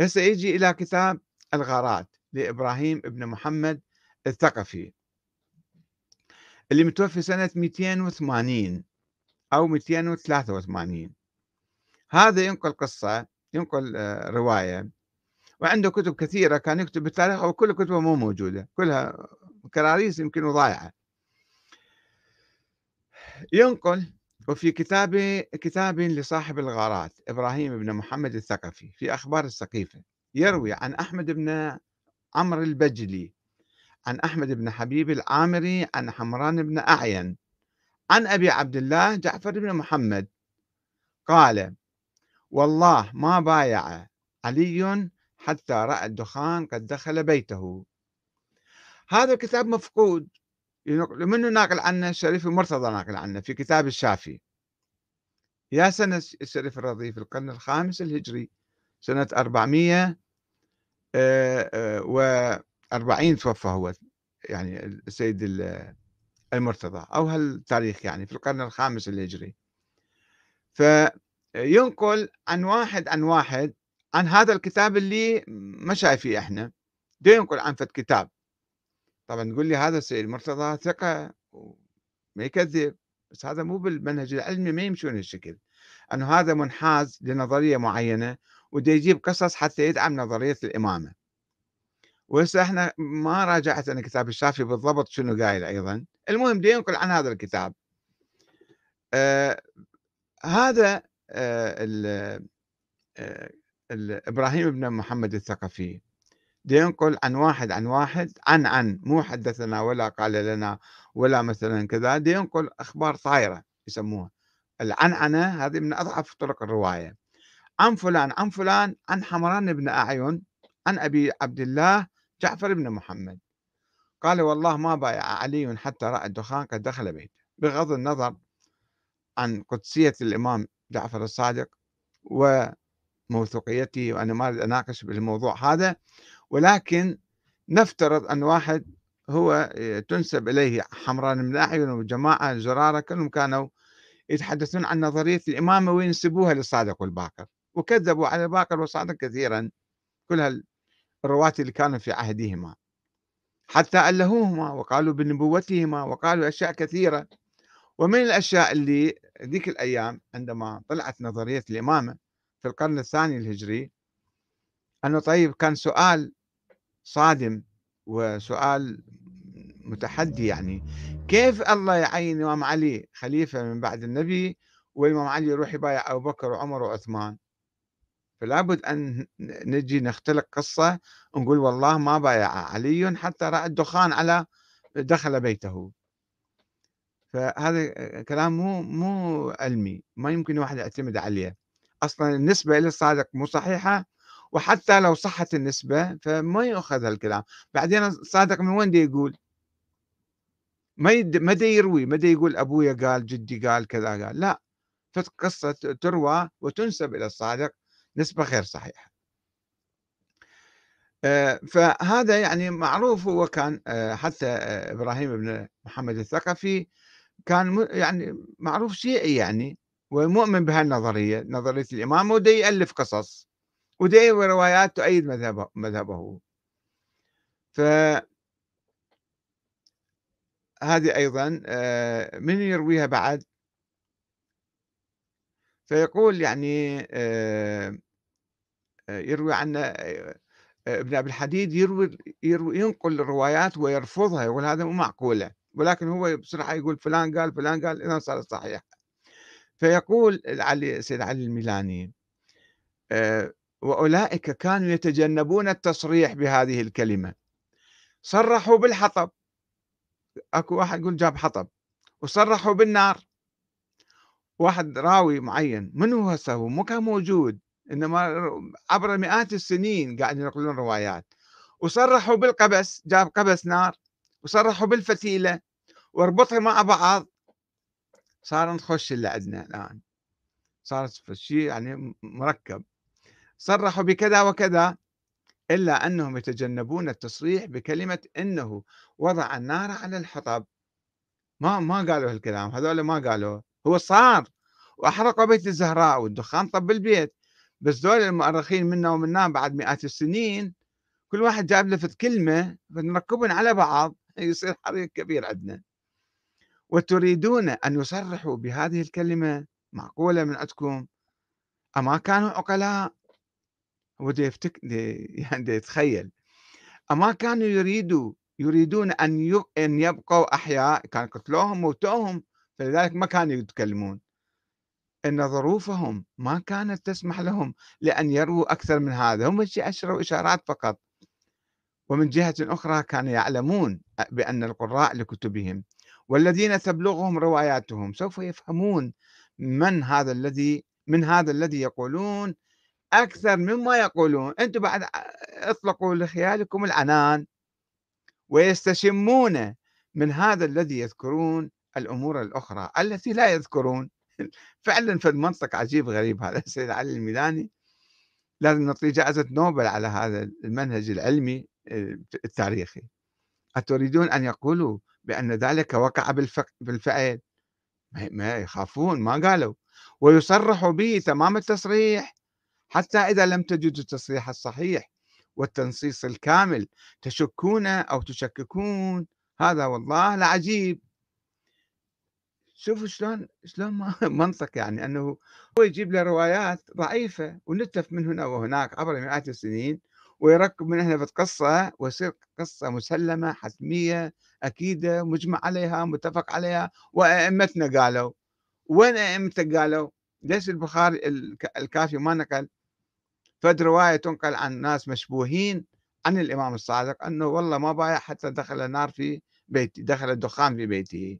هسه يجي إلى كتاب الغارات لإبراهيم ابن محمد الثقفي اللي متوفي سنة 280 أو 283 هذا ينقل قصة ينقل آه، رواية وعنده كتب كثيرة كان يكتب بالتاريخ وكل كتبة مو موجودة كلها كراريس يمكن ضايعة ينقل وفي كتاب كتاب لصاحب الغارات إبراهيم بن محمد الثقفي في أخبار السقيفة يروي عن أحمد بن عمرو البجلي عن أحمد بن حبيب العامري عن حمران بن أعين عن أبي عبد الله جعفر بن محمد. قال والله ما بايع علي حتى رأى الدخان قد دخل بيته. هذا الكتاب مفقود. منه ناقل عنه؟ الشريف المرتضى ناقل عنه في كتاب الشافي يا سنة الشريف الرضي في القرن الخامس الهجري سنة 400 و40 توفى هو يعني السيد المرتضى أو هالتاريخ يعني في القرن الخامس الهجري. فينقل عن واحد عن واحد عن هذا الكتاب اللي ما شايفيه إحنا دي ينقل عن فت كتاب. طبعا تقول لي هذا السيد المرتضى ثقة ما يكذب بس هذا مو بالمنهج العلمي ما يمشون هالشكل. أنه هذا منحاز لنظرية معينة وده يجيب قصص حتى يدعم نظرية الإمامة. وهسه إحنا ما راجعت أنا كتاب الشافعي بالضبط شنو قايل أيضا. المهم دي ينقل عن هذا الكتاب. آه هذا آه آه إبراهيم بن محمد الثقفي. ينقل عن واحد عن واحد عن عن مو حدثنا ولا قال لنا ولا مثلا كذا ينقل أخبار طايرة يسموها. العنعنه هذه من أضعف طرق الرواية. عن فلان عن فلان عن حمران بن أعين عن أبي عبد الله جعفر بن محمد. قال والله ما بايع علي حتى رأى الدخان قد دخل بيته بغض النظر عن قدسية الإمام جعفر الصادق وموثوقيته وأنا ما أريد أناقش بالموضوع هذا ولكن نفترض أن واحد هو تنسب إليه حمران بن أعين وجماعة زرارة كلهم كانوا يتحدثون عن نظرية الإمامة وينسبوها للصادق والباقر وكذبوا على الباقر والصادق كثيرا كل الرواة اللي كانوا في عهدهما. حتى ألهوهما وقالوا بنبوتهما وقالوا أشياء كثيرة. ومن الأشياء اللي ذيك الأيام عندما طلعت نظرية الإمامة في القرن الثاني الهجري أنه طيب كان سؤال صادم وسؤال متحدي يعني. كيف الله يعين الإمام علي خليفة من بعد النبي والإمام علي يروح يبايع أبو بكر وعمر وعثمان؟ فلا بد أن نجي نختلق قصة ونقول والله ما بايع علي حتى رأى الدخان على دخل بيته. فهذا كلام مو مو علمي ما يمكن واحد يعتمد عليه. أصلا النسبة إلى الصادق مو صحيحة وحتى لو صحت النسبة فما يؤخذ هالكلام. بعدين الصادق من وين دي يقول؟ ما يد... ما دي يروي ما دي يقول أبويا قال جدي قال كذا قال. لا فقصة تروى وتنسب إلى الصادق نسبة غير صحيحة. آه، فهذا يعني معروف هو كان آه، حتى آه، إبراهيم بن محمد الثقفي كان يعني معروف شيعي يعني ومؤمن بهالنظرية نظرية الإمامة ودي يألف قصص. ودي روايات تؤيد مذهبه, مذهبه. ف هذه أيضا آه، من يرويها بعد؟ فيقول يعني آه، آه، يروي عن ابن أبي الحديد يروي, يروي ينقل الروايات ويرفضها يقول هذا مو معقولة. ولكن هو بسرعة يقول فلان قال فلان قال إذا صارت صحيح فيقول علي سيد علي الميلاني وأولئك كانوا يتجنبون التصريح بهذه الكلمة. صرحوا بالحطب. أكو واحد يقول جاب حطب. وصرحوا بالنار. واحد راوي معين من هو هسه هو مو كان موجود. إنما عبر مئات السنين قاعدين ينقلون روايات. وصرحوا بالقبس جاب قبس نار. وصرحوا بالفتيلة. واربطها مع بعض. صار نخش اللي عندنا الآن. صارت شيء يعني مركب. صرحوا بكذا وكذا إلا أنهم يتجنبون التصريح بكلمة أنه وضع النار على الحطب. ما ما قالوا هالكلام هذول ما قالوا. هو صار وأحرقوا بيت الزهراء والدخان طب البيت بس دول المؤرخين منا ومنا بعد مئات السنين كل واحد جاب لفت كلمة فنركبهم على بعض يصير حريق كبير عندنا. وتريدون أن يصرحوا بهذه الكلمة معقولة من عندكم؟ أما كانوا عقلاء. هو يفتك يعني يتخيل. أما كانوا يريدوا يريدون أن أن يبقوا أحياء كان قتلوهم موتوهم فلذلك ما كانوا يتكلمون. أن ظروفهم ما كانت تسمح لهم لأن يروا أكثر من هذا. هم أشروا إشارات فقط. ومن جهة أخرى كانوا يعلمون بأن القراء لكتبهم والذين تبلغهم رواياتهم سوف يفهمون من هذا الذي من هذا الذي يقولون أكثر مما يقولون أنتم بعد أطلقوا لخيالكم العنان ويستشمون من هذا الذي يذكرون الأمور الأخرى التي لا يذكرون. فعلا في المنطق عجيب غريب هذا السيد علي الميلاني. لازم نعطيه جائزة نوبل على هذا المنهج العلمي آه، التاريخي. أتريدون أن يقولوا بأن ذلك وقع بالفعل؟ ما يخافون ما قالوا. ويصرحوا به تمام التصريح. حتى إذا لم تجدوا التصريح الصحيح والتنصيص الكامل تشكون أو تشككون هذا والله العجيب شوفوا شلون شلون منطق يعني أنه هو يجيب له روايات ضعيفة ونتف من هنا وهناك عبر مئات السنين ويركب من هنا في ويصير قصة مسلمة حتمية أكيدة مجمع عليها متفق عليها وأئمتنا قالوا وين أئمتك قالوا؟ ليش البخاري الكافي ما نقل؟ فد رواية تنقل عن ناس مشبوهين عن الإمام الصادق أنه والله ما بايع حتى دخل النار في بيتي دخل الدخان في بيته.